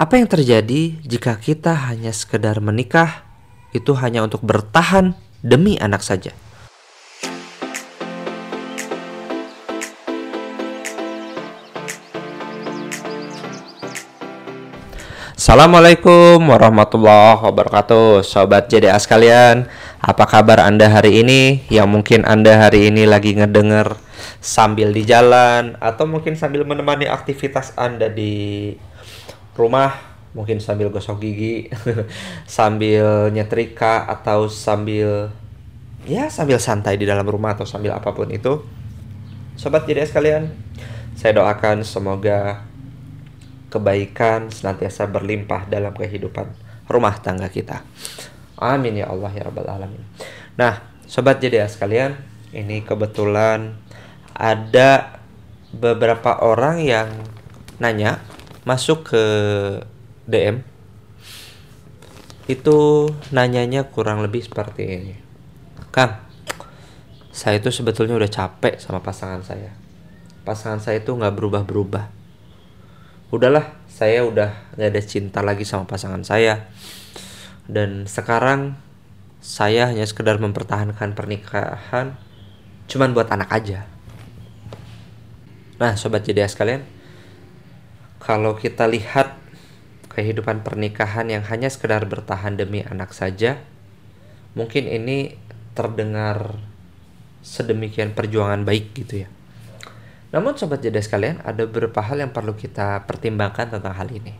Apa yang terjadi jika kita hanya sekedar menikah? Itu hanya untuk bertahan demi anak saja? Assalamualaikum warahmatullahi wabarakatuh. Sobat JDA sekalian Apa kabar Anda hari ini? Yang mungkin Anda hari ini lagi ngedenger Sambil di jalan Atau mungkin sambil menemani aktivitas Anda di rumah Mungkin sambil gosok gigi Sambil nyetrika Atau sambil Ya sambil santai di dalam rumah Atau sambil apa pun itu Sobat JDA sekalian Saya doakan semoga kebaikan senantiasa berlimpah dalam kehidupan rumah tangga kita. Amin ya Allah ya Rabbal Alamin. Nah, sobat JDA sekalian, ini kebetulan ada beberapa orang yang nanya masuk ke DM itu nanyanya kurang lebih seperti ini. Kang, saya itu sebetulnya udah capek sama pasangan saya. Pasangan saya itu nggak berubah-berubah udahlah saya udah gak ada cinta lagi sama pasangan saya dan sekarang saya hanya sekedar mempertahankan pernikahan cuman buat anak aja nah sobat JDA sekalian kalau kita lihat kehidupan pernikahan yang hanya sekedar bertahan demi anak saja mungkin ini terdengar sedemikian perjuangan baik gitu ya namun sobat jeda sekalian, ada beberapa hal yang perlu kita pertimbangkan tentang hal ini.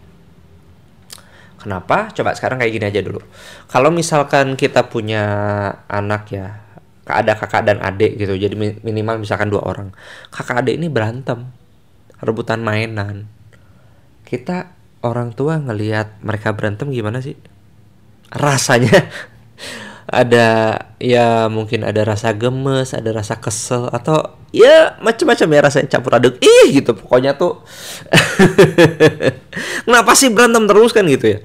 Kenapa? Coba sekarang kayak gini aja dulu. Kalau misalkan kita punya anak ya, ada kakak dan adik gitu, jadi minimal misalkan dua orang. Kakak adik ini berantem, rebutan mainan. Kita orang tua ngelihat mereka berantem gimana sih? Rasanya ada ya mungkin ada rasa gemes, ada rasa kesel atau ya macam-macam ya rasanya campur aduk. Ih gitu pokoknya tuh. Kenapa sih berantem terus kan gitu ya?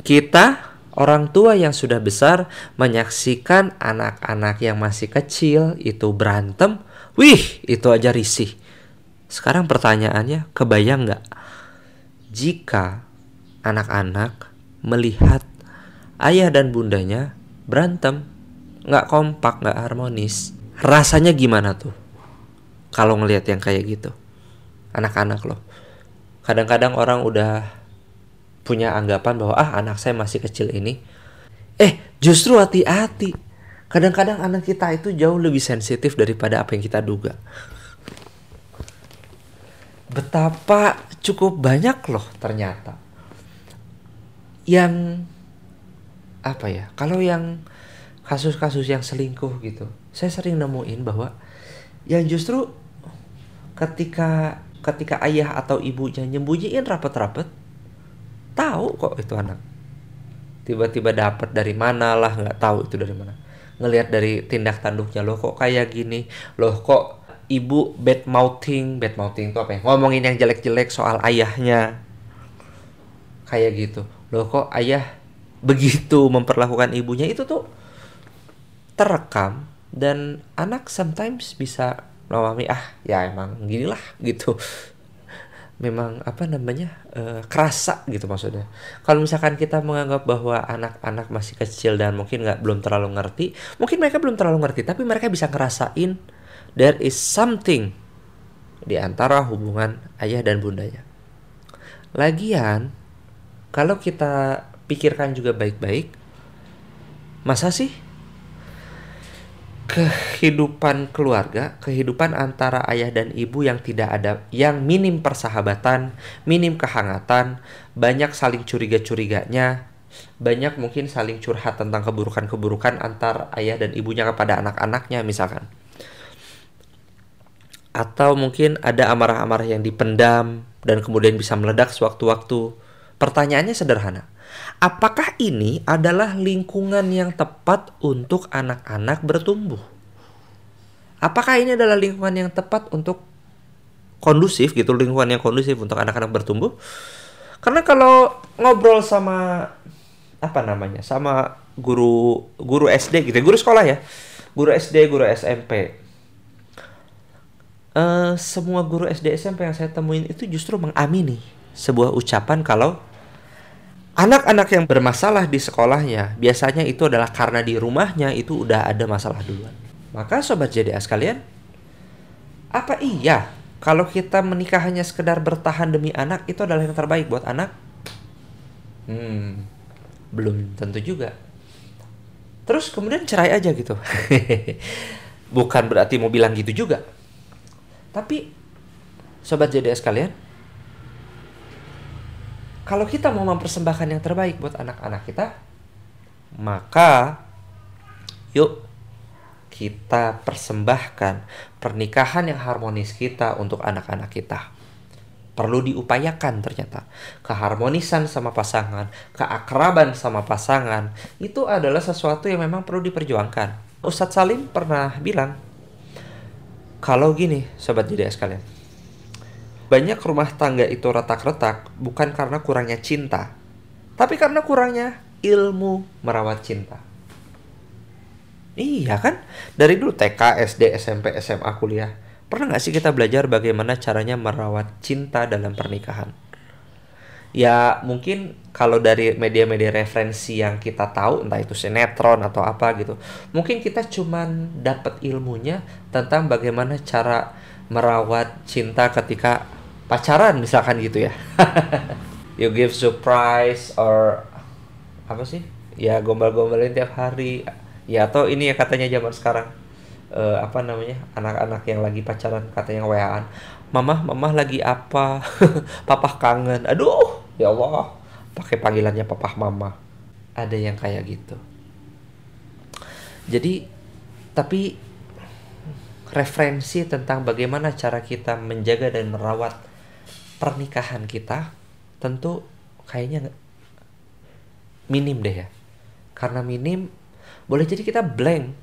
Kita orang tua yang sudah besar menyaksikan anak-anak yang masih kecil itu berantem, wih itu aja risih. Sekarang pertanyaannya, kebayang nggak jika anak-anak melihat ayah dan bundanya berantem, nggak kompak, nggak harmonis. Rasanya gimana tuh? Kalau ngelihat yang kayak gitu, anak-anak loh. Kadang-kadang orang udah punya anggapan bahwa ah anak saya masih kecil ini. Eh justru hati-hati. Kadang-kadang anak kita itu jauh lebih sensitif daripada apa yang kita duga. Betapa cukup banyak loh ternyata. Yang apa ya kalau yang kasus-kasus yang selingkuh gitu saya sering nemuin bahwa yang justru ketika ketika ayah atau ibunya nyembunyiin rapet-rapet tahu kok itu anak. Tiba-tiba dapat dari mana lah nggak tahu itu dari mana. Ngelihat dari tindak tanduknya loh kok kayak gini? Loh kok ibu bad mouthing. Bad mouthing itu apa ya? Ngomongin yang jelek-jelek soal ayahnya. Kayak gitu. Loh kok ayah begitu memperlakukan ibunya? Itu tuh terekam dan anak sometimes bisa memahami ah ya emang ginilah gitu. Memang apa namanya uh, kerasa gitu maksudnya. Kalau misalkan kita menganggap bahwa anak-anak masih kecil dan mungkin nggak belum terlalu ngerti mungkin mereka belum terlalu ngerti tapi mereka bisa ngerasain there is something di antara hubungan ayah dan bundanya lagian kalau kita pikirkan juga baik-baik. Masa sih kehidupan keluarga, kehidupan antara ayah dan ibu yang tidak ada, yang minim persahabatan, minim kehangatan, banyak saling curiga-curiganya, banyak mungkin saling curhat tentang keburukan-keburukan antar ayah dan ibunya kepada anak-anaknya misalkan. Atau mungkin ada amarah-amarah yang dipendam dan kemudian bisa meledak sewaktu-waktu. Pertanyaannya sederhana apakah ini adalah lingkungan yang tepat untuk anak-anak bertumbuh? Apakah ini adalah lingkungan yang tepat untuk kondusif gitu, lingkungan yang kondusif untuk anak-anak bertumbuh? Karena kalau ngobrol sama apa namanya, sama guru guru SD gitu, guru sekolah ya, guru SD, guru SMP, uh, semua guru SD SMP yang saya temuin itu justru mengamini sebuah ucapan kalau anak-anak yang bermasalah di sekolahnya biasanya itu adalah karena di rumahnya itu udah ada masalah duluan. Maka sobat JDA sekalian, apa iya kalau kita menikah hanya sekedar bertahan demi anak itu adalah yang terbaik buat anak? Hmm, belum tentu juga. Terus kemudian cerai aja gitu. Bukan berarti mau bilang gitu juga. Tapi sobat JDS kalian, kalau kita mau mempersembahkan yang terbaik buat anak-anak kita, maka yuk kita persembahkan pernikahan yang harmonis kita untuk anak-anak kita. Perlu diupayakan ternyata. Keharmonisan sama pasangan, keakraban sama pasangan, itu adalah sesuatu yang memang perlu diperjuangkan. Ustadz Salim pernah bilang, kalau gini, sobat JDS kalian, banyak rumah tangga itu retak-retak bukan karena kurangnya cinta, tapi karena kurangnya ilmu merawat cinta. Iya kan? Dari dulu TK, SD, SMP, SMA, kuliah. Pernah nggak sih kita belajar bagaimana caranya merawat cinta dalam pernikahan? Ya mungkin kalau dari media-media referensi yang kita tahu entah itu sinetron atau apa gitu mungkin kita cuman dapat ilmunya tentang bagaimana cara merawat cinta ketika pacaran misalkan gitu ya. You give surprise or apa sih? Ya gombal-gombalin tiap hari. Ya atau ini ya katanya zaman sekarang uh, apa namanya anak-anak yang lagi pacaran katanya waan mamah mamah lagi apa? Papa kangen. Aduh ya Allah pakai panggilannya papa mama. Ada yang kayak gitu. Jadi tapi referensi tentang bagaimana cara kita menjaga dan merawat pernikahan kita tentu kayaknya minim deh ya. Karena minim boleh jadi kita blank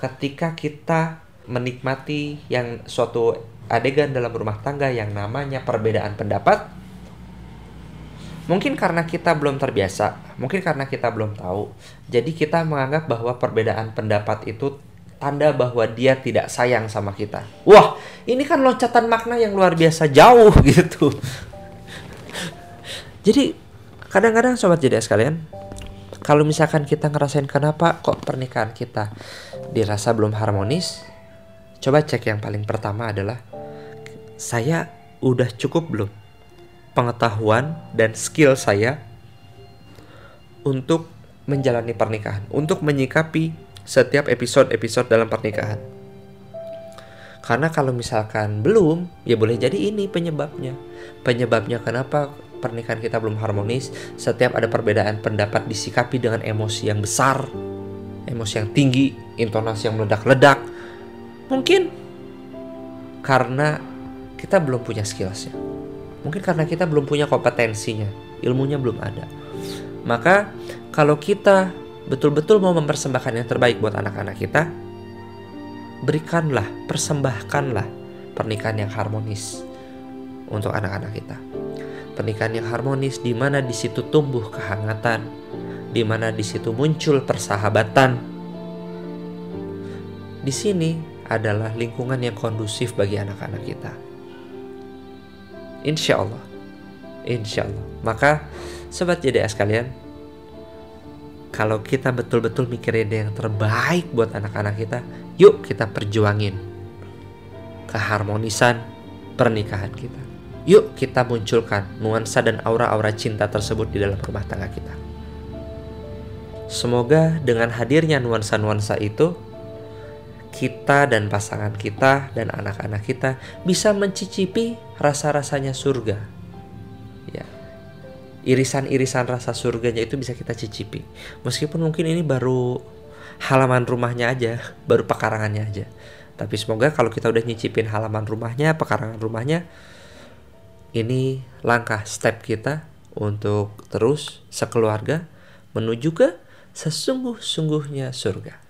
ketika kita menikmati yang suatu adegan dalam rumah tangga yang namanya perbedaan pendapat Mungkin karena kita belum terbiasa, mungkin karena kita belum tahu. Jadi kita menganggap bahwa perbedaan pendapat itu tanda bahwa dia tidak sayang sama kita. Wah, ini kan loncatan makna yang luar biasa jauh gitu. Jadi kadang-kadang sobat jadi sekalian, kalau misalkan kita ngerasain kenapa kok pernikahan kita dirasa belum harmonis, coba cek yang paling pertama adalah saya udah cukup belum pengetahuan dan skill saya untuk menjalani pernikahan, untuk menyikapi setiap episode-episode dalam pernikahan. Karena kalau misalkan belum, ya boleh jadi ini penyebabnya. Penyebabnya kenapa pernikahan kita belum harmonis, setiap ada perbedaan pendapat disikapi dengan emosi yang besar, emosi yang tinggi, intonasi yang meledak-ledak. Mungkin karena kita belum punya skillsnya Mungkin karena kita belum punya kompetensinya, ilmunya belum ada. Maka kalau kita betul-betul mau mempersembahkan yang terbaik buat anak-anak kita, berikanlah, persembahkanlah pernikahan yang harmonis untuk anak-anak kita. Pernikahan yang harmonis di mana di situ tumbuh kehangatan, di mana di situ muncul persahabatan. Di sini adalah lingkungan yang kondusif bagi anak-anak kita. Insya Allah. Insya Allah. Maka sobat JDS kalian, kalau kita betul-betul mikirin yang terbaik buat anak-anak kita, yuk kita perjuangin keharmonisan pernikahan kita. Yuk kita munculkan nuansa dan aura-aura cinta tersebut di dalam rumah tangga kita. Semoga dengan hadirnya nuansa-nuansa itu, kita dan pasangan kita dan anak-anak kita bisa mencicipi rasa-rasanya surga. Ya. Irisan-irisan rasa surganya itu bisa kita cicipi. Meskipun mungkin ini baru halaman rumahnya aja, baru pekarangannya aja. Tapi semoga kalau kita udah nyicipin halaman rumahnya, pekarangan rumahnya, ini langkah step kita untuk terus sekeluarga menuju ke sesungguh-sungguhnya surga.